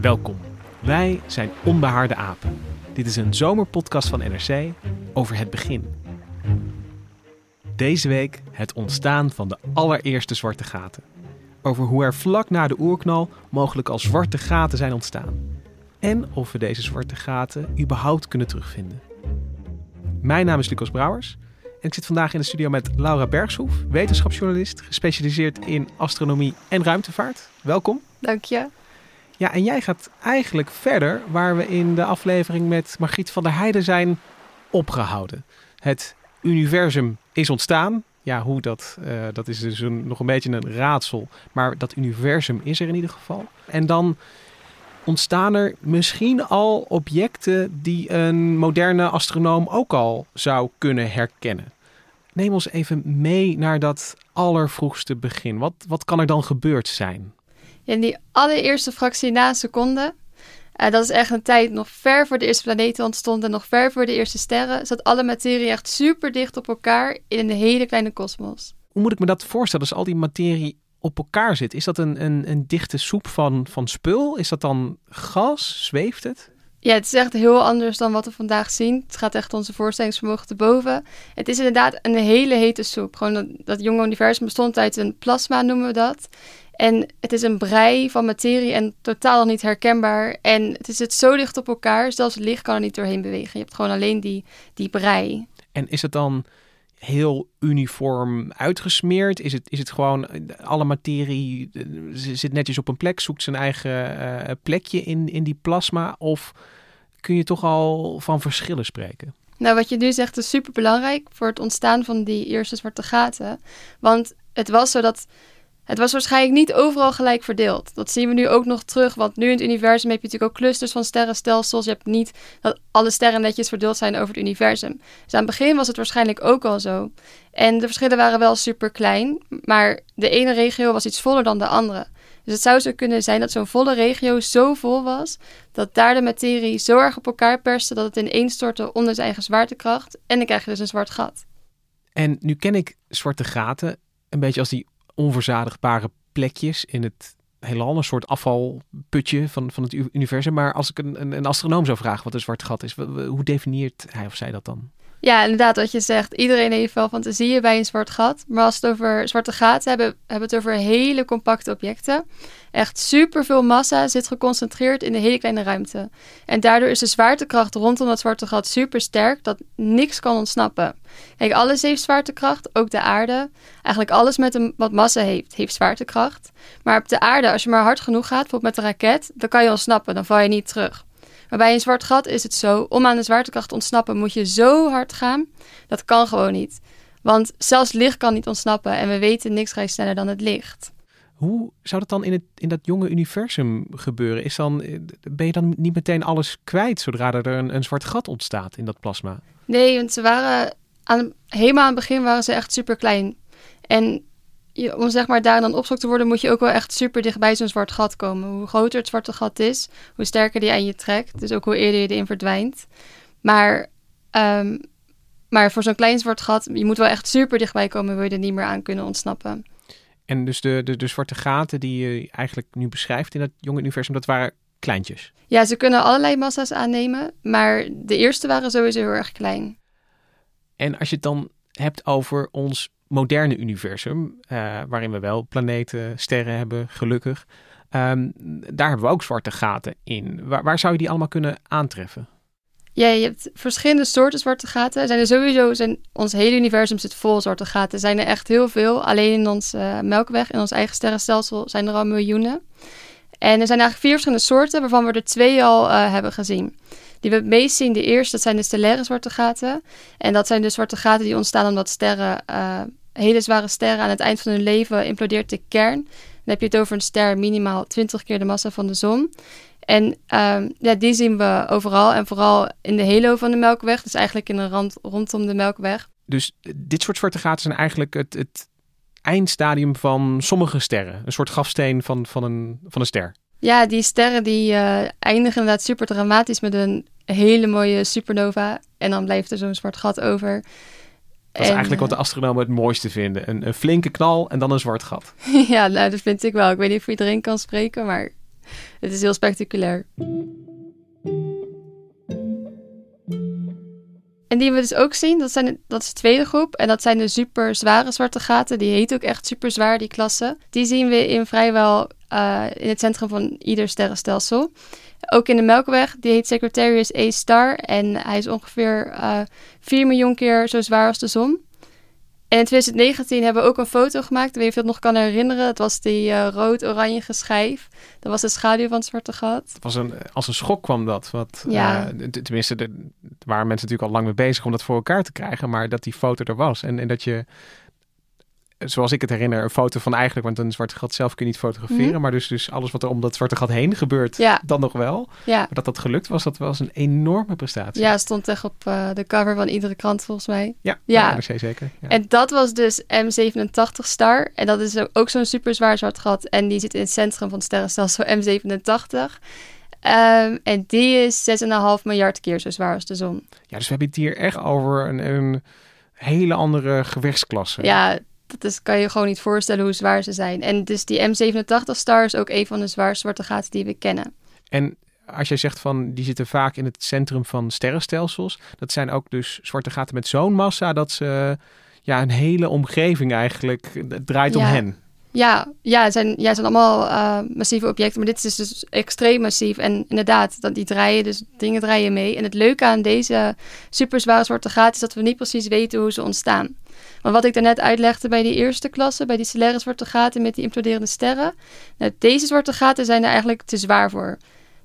Welkom. Wij zijn Onbehaarde Apen. Dit is een zomerpodcast van NRC over het begin. Deze week het ontstaan van de allereerste zwarte gaten. Over hoe er vlak na de oerknal mogelijk al zwarte gaten zijn ontstaan. En of we deze zwarte gaten überhaupt kunnen terugvinden. Mijn naam is Lucas Brouwers en ik zit vandaag in de studio met Laura Bergshoef, wetenschapsjournalist, gespecialiseerd in astronomie en ruimtevaart. Welkom. Dank je. Ja, en jij gaat eigenlijk verder waar we in de aflevering met Margriet van der Heijden zijn opgehouden. Het universum is ontstaan. Ja, hoe dat, uh, dat is dus een, nog een beetje een raadsel. Maar dat universum is er in ieder geval. En dan ontstaan er misschien al objecten die een moderne astronoom ook al zou kunnen herkennen. Neem ons even mee naar dat allervroegste begin. Wat, wat kan er dan gebeurd zijn? In die allereerste fractie na een seconde, uh, dat is echt een tijd nog ver voor de eerste planeten ontstonden, nog ver voor de eerste sterren, zat alle materie echt super dicht op elkaar in een hele kleine kosmos. Hoe moet ik me dat voorstellen als al die materie op elkaar zit? Is dat een, een, een dichte soep van, van spul? Is dat dan gas? Zweeft het? Ja, het is echt heel anders dan wat we vandaag zien. Het gaat echt onze voorstellingsvermogen te boven. Het is inderdaad een hele hete soep. Gewoon dat, jonge universum bestond uit een plasma, noemen we dat. En het is een brei van materie en totaal niet herkenbaar. En het zit zo dicht op elkaar, zelfs licht kan er niet doorheen bewegen. Je hebt gewoon alleen die, die brei. En is het dan heel uniform uitgesmeerd? Is het, is het gewoon alle materie zit netjes op een plek, zoekt zijn eigen uh, plekje in, in die plasma? Of kun je toch al van verschillen spreken? Nou, wat je nu zegt is super belangrijk voor het ontstaan van die eerste zwarte gaten. Want het was zo dat het was waarschijnlijk niet overal gelijk verdeeld. Dat zien we nu ook nog terug, want nu in het universum heb je natuurlijk ook clusters van sterrenstelsels. Je hebt niet dat alle sterren netjes verdeeld zijn over het universum. Dus aan het begin was het waarschijnlijk ook al zo. En de verschillen waren wel super klein, maar de ene regio was iets voller dan de andere. Dus het zou zo kunnen zijn dat zo'n volle regio zo vol was dat daar de materie zo erg op elkaar perste dat het ineenstortte onder zijn eigen zwaartekracht. En dan krijg je dus een zwart gat. En nu ken ik zwarte gaten een beetje als die onverzadigbare plekjes in het heelal, een soort afvalputje van, van het universum. Maar als ik een, een, een astronoom zou vragen wat een zwart gat is, hoe definieert hij of zij dat dan? Ja, inderdaad, wat je zegt. Iedereen heeft wel fantasieën bij een zwart gat. Maar als het over zwarte gaten hebben, hebben we het over hele compacte objecten. Echt superveel massa zit geconcentreerd in de hele kleine ruimte. En daardoor is de zwaartekracht rondom dat zwarte gat super sterk dat niks kan ontsnappen. Kijk, alles heeft zwaartekracht, ook de aarde. Eigenlijk alles met een, wat massa heeft, heeft zwaartekracht. Maar op de aarde, als je maar hard genoeg gaat, bijvoorbeeld met een raket, dan kan je ontsnappen, dan val je niet terug. Maar bij een zwart gat is het zo, om aan de zwaartekracht te ontsnappen moet je zo hard gaan. Dat kan gewoon niet. Want zelfs licht kan niet ontsnappen en we weten niks gaat sneller dan het licht. Hoe zou dat dan in, het, in dat jonge universum gebeuren? Is dan, ben je dan niet meteen alles kwijt zodra er een, een zwart gat ontstaat in dat plasma? Nee, want ze waren aan, helemaal aan het begin waren ze echt super klein. En om zeg maar daar dan opgezocht te worden, moet je ook wel echt super dichtbij zo'n zwart gat komen. Hoe groter het zwarte gat is, hoe sterker die aan je trekt. Dus ook hoe eerder je erin verdwijnt. Maar, um, maar voor zo'n klein zwart gat, je moet wel echt super dichtbij komen, wil je er niet meer aan kunnen ontsnappen. En dus de, de, de zwarte gaten die je eigenlijk nu beschrijft in dat jonge universum, dat waren kleintjes? Ja, ze kunnen allerlei massa's aannemen, maar de eerste waren sowieso heel erg klein. En als je het dan hebt over ons moderne universum, uh, waarin we wel planeten, sterren hebben, gelukkig. Um, daar hebben we ook zwarte gaten in. Waar, zou je die allemaal kunnen aantreffen? Ja, je hebt verschillende soorten zwarte gaten. Zijn er sowieso, zijn, ons hele universum zit vol zwarte gaten. Er zijn er echt heel veel. Alleen in ons uh, Melkweg, in ons eigen sterrenstelsel, zijn er al miljoenen. En er zijn eigenlijk vier verschillende soorten, waarvan we er twee al uh, hebben gezien. Die we het meest zien, de eerste, dat zijn de stellaire zwarte gaten. En dat zijn de zwarte gaten die ontstaan omdat sterren, hele zware sterren, aan het eind van hun leven implodeert de kern. Dan heb je het over een ster minimaal 20 keer de massa van de zon. En uh, ja, die zien we overal en vooral in de halo van de Melkweg. Dus eigenlijk in de rand rondom de Melkweg. Dus dit soort zwarte gaten zijn eigenlijk het, het eindstadium van sommige sterren. Een soort grafsteen van, van, een, van een ster. Ja, die sterren die uh, eindigen inderdaad super dramatisch met een hele mooie supernova. En dan blijft er zo'n zwart gat over. Dat is eigenlijk wat de astronomen het mooiste vinden. Een, een, flinke knal en dan een zwart gat. ja, nou, dat vind ik wel. Ik weet niet of iedereen kan spreken, maar het is heel spectaculair. En die we dus ook zien, dat, zijn, dat is de tweede groep. En dat zijn de super zware zwarte gaten. Die heet ook echt super zwaar, die klasse. Die zien we in vrijwel uh, in het centrum van ieder sterrenstelsel. Ook in de Melkweg, die heet Sagittarius A star. En hij is ongeveer uh, 4 miljoen keer zo zwaar als de zon. En in 2019 hebben we ook een foto gemaakt. Ik weet niet of je het nog kan herinneren. Het was die uh, rood-oranje schijf. Dat was de schaduw van het zwarte gat. Het was een, als een schok kwam dat. Wat, ja. Uh, tenminste, er waren mensen natuurlijk al lang mee bezig om dat voor elkaar te krijgen. Maar dat die foto er was. En, en dat je zoals ik het herinner, een foto van eigenlijk, want een zwarte gat zelf kun je niet fotograferen, mhm. maar dus, dus alles wat er om dat zwarte gat heen gebeurt, ja. dan nog wel. Ja. Maar dat dat gelukt was, dat was een enorme prestatie. Ja, stond echt op uh, de cover van iedere krant volgens mij. Ja, ja. NRC zeker. Ja. En dat was dus M87 Star. En dat is ook zo'n super zwaar zwart gat. En die zit in het centrum van het sterrenstelsel M87. Um, en die is 6,5 miljard keer zo zwaar als de zon. Ja, dus we hebben het hier echt over een, een hele andere gewichtsklasse. Ja, dat is, kan je gewoon niet voorstellen hoe zwaar ze zijn. En dus die M87-star is ook een van de zwaarste zwarte gaten die we kennen. En als jij zegt van die zitten vaak in het centrum van sterrenstelsels, dat zijn ook dus zwarte gaten met zo'n massa dat ze ja, een hele omgeving eigenlijk draait om hen. Ja, ja, het zijn, ja, het zijn allemaal uh, massieve objecten, maar dit is dus extreem massief. En inderdaad, dat die draaien, dus dingen draaien mee. En het leuke aan deze superzware zwarte gaten is dat we niet precies weten hoe ze ontstaan. Maar wat ik daarnet uitlegde bij die eerste klasse, bij die stellaire zwarte gaten met die imploderende sterren. Nou, deze zwarte gaten zijn er eigenlijk te zwaar voor.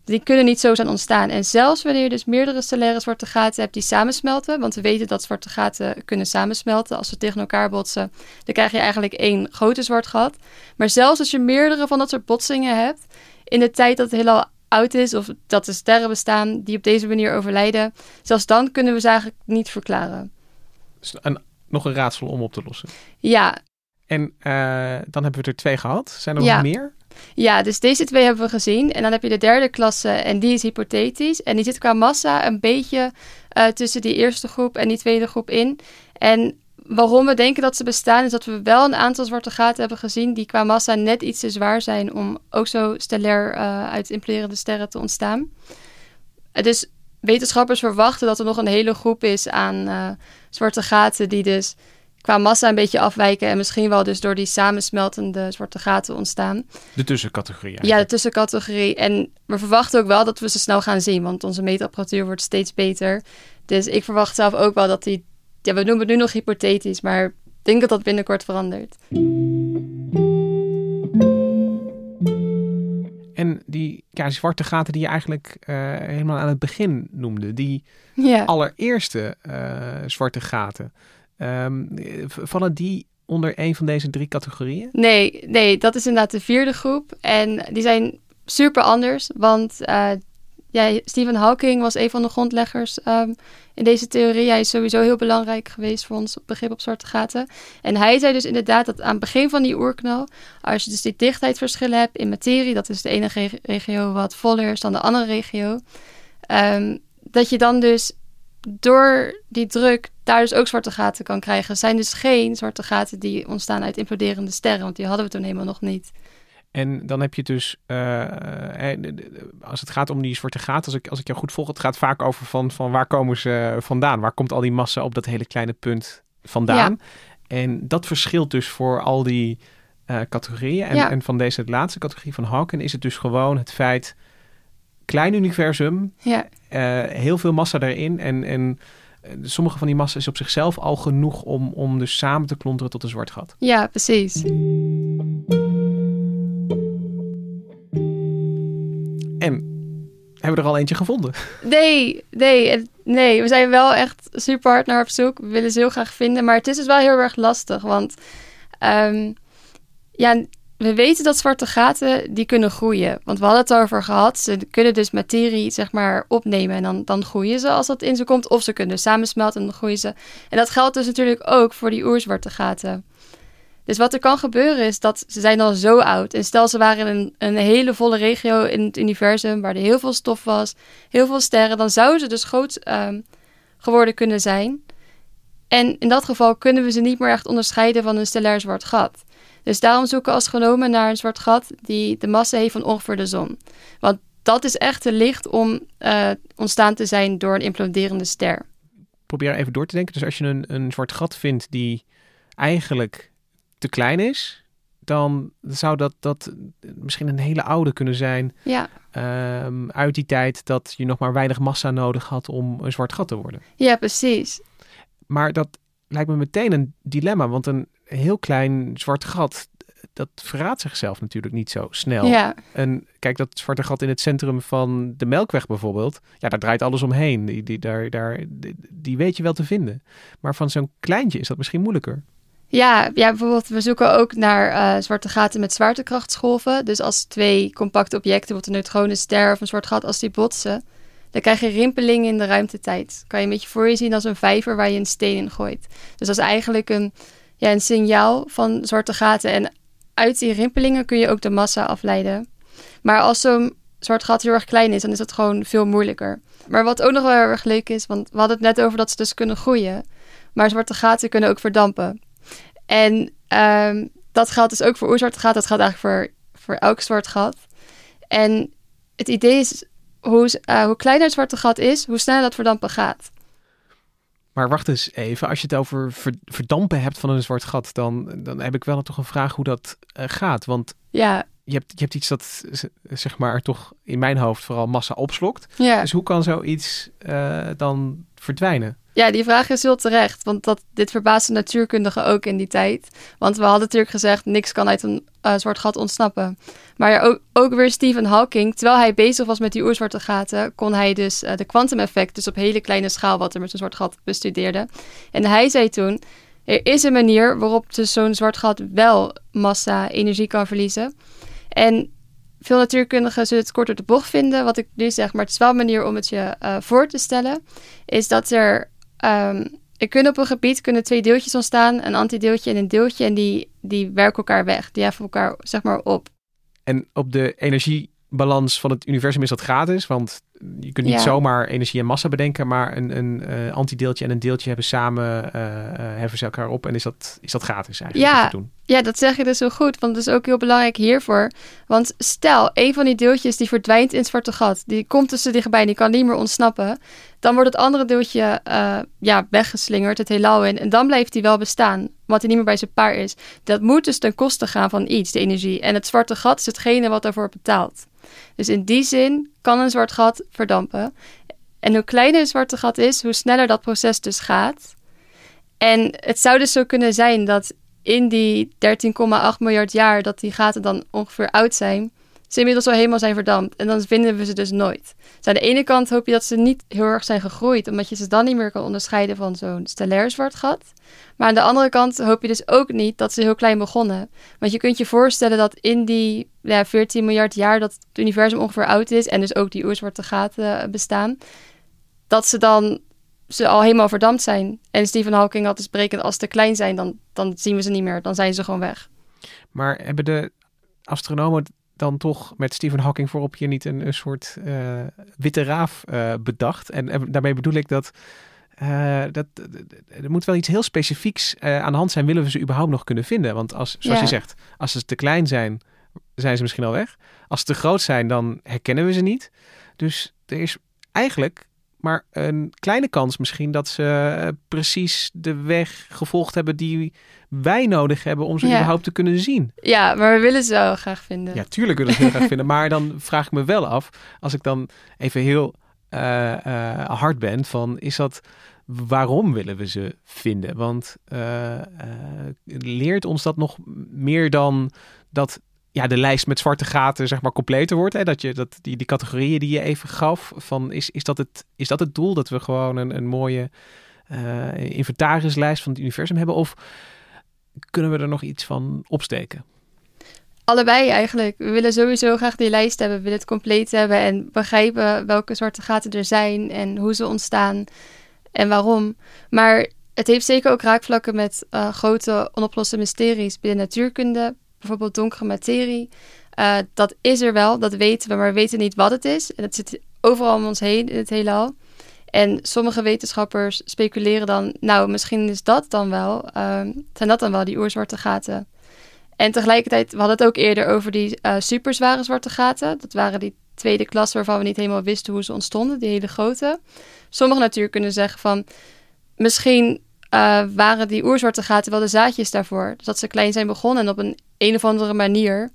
Die kunnen niet zo zijn ontstaan. En zelfs wanneer je dus meerdere stellaire zwarte gaten hebt die samensmelten, want we weten dat zwarte gaten kunnen samensmelten als ze tegen elkaar botsen, dan krijg je eigenlijk één grote zwart gat. Maar zelfs als je meerdere van dat soort botsingen hebt, in de tijd dat het heelal oud is of dat er sterren bestaan die op deze manier overlijden, zelfs dan kunnen we ze eigenlijk niet verklaren. Dus een nog een raadsel om op te lossen. Ja. En uh, dan hebben we er twee gehad. Zijn er nog meer? Ja, dus deze twee hebben we gezien. En dan heb je de derde klasse en die is hypothetisch. En die zit qua massa een beetje uh, tussen die eerste groep en die tweede groep in. En waarom we denken dat ze bestaan, is dat we wel een aantal zwarte gaten hebben gezien die qua massa net iets te zwaar zijn om ook zo stellair uh, uit imploderende sterren te ontstaan. Dus wetenschappers verwachten dat er nog een hele groep is aan uh, zwarte gaten die dus qua massa een beetje afwijken en misschien wel dus door die samensmeltende zwarte gaten ontstaan. De tussencategorie. Ja, de tussencategorie. En we verwachten ook wel dat we ze snel gaan zien, want onze meetapparatuur wordt steeds beter. Dus ik verwacht zelf ook wel dat die, ja, we noemen het nu nog hypothetisch, maar ik denk dat dat binnenkort verandert. En die ja, zwarte gaten die je eigenlijk uh, helemaal aan het begin noemde, die ja. allereerste uh, zwarte gaten, um, vallen die onder een van deze drie categorieën? Nee, nee, dat is inderdaad de vierde groep. En die zijn super anders, want uh, Stephen Hawking was een van de grondleggers um, in deze theorie. Hij is sowieso heel belangrijk geweest voor ons begrip op zwarte gaten. En hij zei dus inderdaad dat aan het begin van die oerknal, als je dus die dichtheidsverschillen hebt in materie, dat is de ene regio wat voller is dan de andere regio, um, dat je dan dus door die druk daar dus ook zwarte gaten kan krijgen. Het zijn dus geen zwarte gaten die ontstaan uit imploderende sterren, want die hadden we toen helemaal nog niet. En dan heb je dus, uh, als het gaat om die zwarte gaten, als ik, als ik jou goed volg, het gaat vaak over van, van waar komen ze vandaan? Waar komt al die massa op dat hele kleine punt vandaan? En dat verschilt dus voor al die uh, categorieën. En, en, van deze laatste categorie van Hawking is het dus gewoon het feit, klein universum, ja. heel veel massa daarin en... en sommige van die massa is op zichzelf al genoeg om, om dus samen te klonteren tot een zwart gat. Ja, precies. En hebben we hebben we er al eentje gevonden. Nee, nee, nee. We zijn wel echt super hard naar op zoek. We willen ze heel graag vinden. Maar het is dus wel heel erg lastig. Want um, ja, we weten dat zwarte gaten die kunnen groeien. Want we hadden het over gehad. Ze kunnen dus materie zeg maar opnemen en dan, dan groeien ze als dat in ze komt. Of ze kunnen samensmelten en dan groeien ze. En dat geldt dus natuurlijk ook voor die oerzwarte gaten. Dus wat er kan gebeuren is dat ze zijn al zo oud. En stel ze waren in een, hele volle regio in het universum waar er heel veel stof was, heel veel sterren, dan zouden ze dus groot um, geworden kunnen zijn. En in dat geval kunnen we ze niet meer echt onderscheiden van een stellair zwart gat. Dus daarom zoeken astronomen naar een zwart gat die de massa heeft van ongeveer de zon. Want dat is echt te licht om uh, ontstaan te zijn door een imploderende ster. Probeer even door te denken. Dus als je een, een zwart gat vindt die eigenlijk te klein is, dan zou dat, dat misschien een hele oude kunnen zijn. Ja. Um, uit die tijd dat je nog maar weinig massa nodig had om een zwart gat te worden. Ja, precies. Maar dat lijkt me meteen een dilemma, want een heel klein zwart gat, dat verraadt zichzelf natuurlijk niet zo snel. Ja. En kijk, dat zwarte gat in het centrum van de Melkweg bijvoorbeeld, ja, daar draait alles omheen. Die, die, daar, daar, die, die weet je wel te vinden. Maar van zo'n kleintje is dat misschien moeilijker. Ja, ja, bijvoorbeeld we zoeken ook naar uh, zwarte gaten met zwaartekrachtsgolven. Dus als twee compacte objecten, bijvoorbeeld een neutronenster of een zwart gat, als die botsen, dan krijg je rimpelingen in de ruimtetijd. Kan je een beetje voor je zien als een vijver waar je een steen in gooit. Dus dat is eigenlijk een, ja, een signaal van zwarte gaten. En uit die rimpelingen kun je ook de massa afleiden. Maar als zo'n zwart gat heel erg klein is, dan is dat gewoon veel moeilijker. Maar wat ook nog wel erg leuk is, want we hadden het net over dat ze dus kunnen groeien. Maar zwarte gaten kunnen ook verdampen. En um, dat geldt dus ook voor oerzwarte gat. Dat geldt eigenlijk voor, voor elk zwart gat. En het idee is, hoe, uh, hoe kleiner het zwarte gat is, hoe sneller dat verdampen gaat. Maar wacht eens even, als je het over verdampen hebt van een zwart gat, dan, dan heb ik wel toch een vraag hoe dat uh, gaat. Want ja. je, hebt, je hebt iets dat, zeg maar, toch in mijn hoofd vooral massa opslokt. Ja. Dus hoe kan zoiets uh, dan verdwijnen? Ja, die vraag is heel terecht. Want dat, dit verbaasde natuurkundigen ook in die tijd. Want we hadden natuurlijk gezegd, niks kan uit een uh, zwart gat ontsnappen. Maar ook, ook weer Stephen Hawking, terwijl hij bezig was met die oerzwarte gaten, kon hij dus uh, de kwantumeffect, dus op hele kleine schaal, wat er met zo'n zwart gat bestudeerde. En hij zei toen, er is een manier waarop dus zo'n zwart gat wel massa, energie kan verliezen. En veel natuurkundigen zullen het kort door de bocht vinden, wat ik nu zeg, maar het is wel een manier om het je uh, voor te stellen, is dat er Um, er op een gebied kunnen twee deeltjes ontstaan, een antideeltje en een deeltje, en die, die werken elkaar weg. Die heffen elkaar zeg maar op. En op de energiebalans van het universum is dat gratis, want je kunt niet Ja. zomaar energie en massa bedenken, maar een, een eh, antideeltje en een deeltje hebben samen, eh, heffen ze elkaar op en is dat, is dat gratis eigenlijk Ja. doen. Ja, dat zeg je dus zo goed, want dat is ook heel belangrijk hiervoor. Want stel, een van die deeltjes die verdwijnt in het zwarte gat, die komt tussen dichtbij, die kan niet meer ontsnappen, dan wordt het andere deeltje ja, weggeslingerd, het heelal in, en dan blijft die wel bestaan, want hij niet meer bij zijn paar is. Dat moet dus ten koste gaan van iets, de energie. En het zwarte gat is hetgene wat daarvoor betaalt. Dus in die zin kan een zwart gat verdampen. En hoe kleiner het zwarte gat is, hoe sneller dat proces dus gaat. En het zou dus zo kunnen zijn dat in die 13,8 miljard jaar dat die gaten dan ongeveer oud zijn, ze inmiddels al helemaal zijn verdampt. En dan vinden we ze dus nooit. Dus aan de ene kant hoop je dat ze niet heel erg zijn gegroeid, omdat je ze dan niet meer kan onderscheiden van zo'n stellair zwart gat. Maar aan de andere kant hoop je dus ook niet dat ze heel klein begonnen. Want je kunt je voorstellen dat in die ja, 14 miljard jaar dat het universum ongeveer oud is, en dus ook die oerzwarte gaten eh, bestaan, dat ze dan ze al helemaal verdampt zijn. En Stephen Hawking had dus berekend als ze te klein zijn, dan, dan zien we ze niet meer. Dan zijn ze gewoon weg. Maar hebben de astronomen dan toch met Stephen Hawking voorop hier niet een, een soort eh, witte raaf eh, bedacht? En, en daarmee bedoel ik dat, eh, dat er moet wel iets heel specifieks aan de hand zijn, willen we ze überhaupt nog kunnen vinden? Want als, zoals Ja. je zegt, als ze te klein zijn, zijn ze misschien al weg. Als ze te groot zijn, dan herkennen we ze niet. Dus er is eigenlijk maar een kleine kans misschien dat ze eh, precies de weg gevolgd hebben die wij nodig hebben om ze Ja. überhaupt te kunnen zien. Ja, maar we willen ze wel graag vinden. Ja, tuurlijk wil ik het heel graag vinden. Maar dan vraag ik me wel af, als ik dan even heel eh, eh, hard ben, van is dat waarom willen we ze vinden? Want leert ons dat nog meer dan dat ja, de lijst met zwarte gaten zeg maar completer wordt. Hè? Dat je dat, die, die categorieën die je even gaf, van is, is, dat, het, is dat het doel? Dat we gewoon een, een mooie uh, inventarislijst van het universum hebben? Of kunnen we er nog iets van opsteken? Allebei eigenlijk. We willen sowieso graag die lijst hebben. Willen het compleet hebben en begrijpen welke zwarte gaten er zijn en hoe ze ontstaan en waarom. Maar het heeft zeker ook raakvlakken met uh, grote onoploste mysteries binnen natuurkunde, bijvoorbeeld donkere materie. Uh, dat is er wel, dat weten we, maar we weten niet wat het is. En het zit overal om ons heen in het heelal. En sommige wetenschappers speculeren dan, nou, misschien is dat dan wel, uh, zijn dat dan wel die oerzwarte gaten. En tegelijkertijd, we hadden het ook eerder over die uh, superzware zwarte gaten. Dat waren die tweede klasse waarvan we niet helemaal wisten hoe ze ontstonden, die hele grote. Sommige natuurlijk kunnen zeggen van, misschien uh, waren die oerzwarte gaten wel de zaadjes daarvoor. Dus dat ze klein zijn begonnen en op een een of andere manier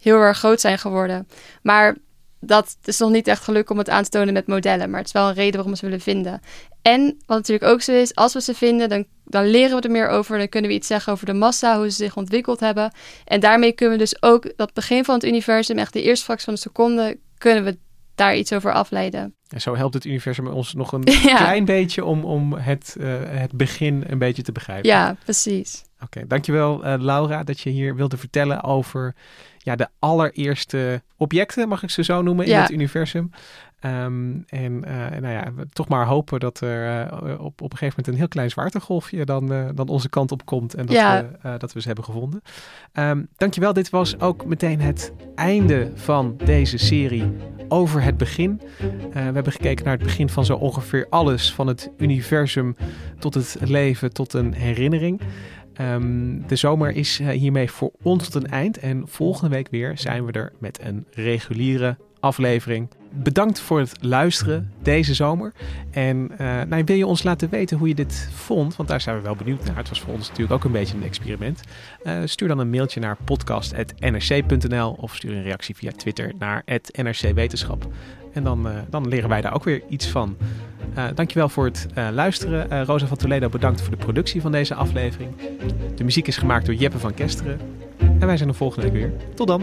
heel erg groot zijn geworden. Maar dat is nog niet echt gelukt om het aan te tonen met modellen. Maar het is wel een reden waarom we ze willen vinden. En wat natuurlijk ook zo is, als we ze vinden, dan, dan leren we er meer over. Dan kunnen we iets zeggen over de massa, hoe ze zich ontwikkeld hebben. En daarmee kunnen we dus ook dat begin van het universum, echt de eerste fractie van een seconde, kunnen we daar iets over afleiden. En zo helpt het universum ons nog een klein beetje om, om het, uh, het begin een beetje te begrijpen. Ja, precies. Oké, dankjewel uh, Laura dat je hier wilde vertellen over ja, de allereerste objecten, mag ik ze zo noemen, in het universum. Um, en uh, nou ja, toch maar hopen dat er uh, op, op een gegeven moment een heel klein zwaartegolfje dan, uh, dan onze kant op komt en dat, ja. we, dat we ze hebben gevonden. Um, dankjewel, dit was ook meteen het einde van deze serie over het begin. we hebben gekeken naar het begin van zo ongeveer alles, van het universum tot het leven, tot een herinnering. Um, de zomer is hiermee voor ons tot een eind en volgende week weer zijn we er met een reguliere aflevering. Bedankt voor het luisteren deze zomer. En uh, nou, wil je ons laten weten hoe je dit vond? Want daar zijn we wel benieuwd naar. Het was voor ons natuurlijk ook een beetje een experiment. Uh, stuur dan een mailtje naar podcast.nrc.nl of stuur een reactie via Twitter naar @nrcwetenschap. En dan, uh, dan leren wij daar ook weer iets van. dankjewel voor het luisteren. Rosa van Toledo, bedankt voor de productie van deze aflevering. De muziek is gemaakt door Jeppe van Kesteren. En wij zijn er volgende week weer. Tot dan.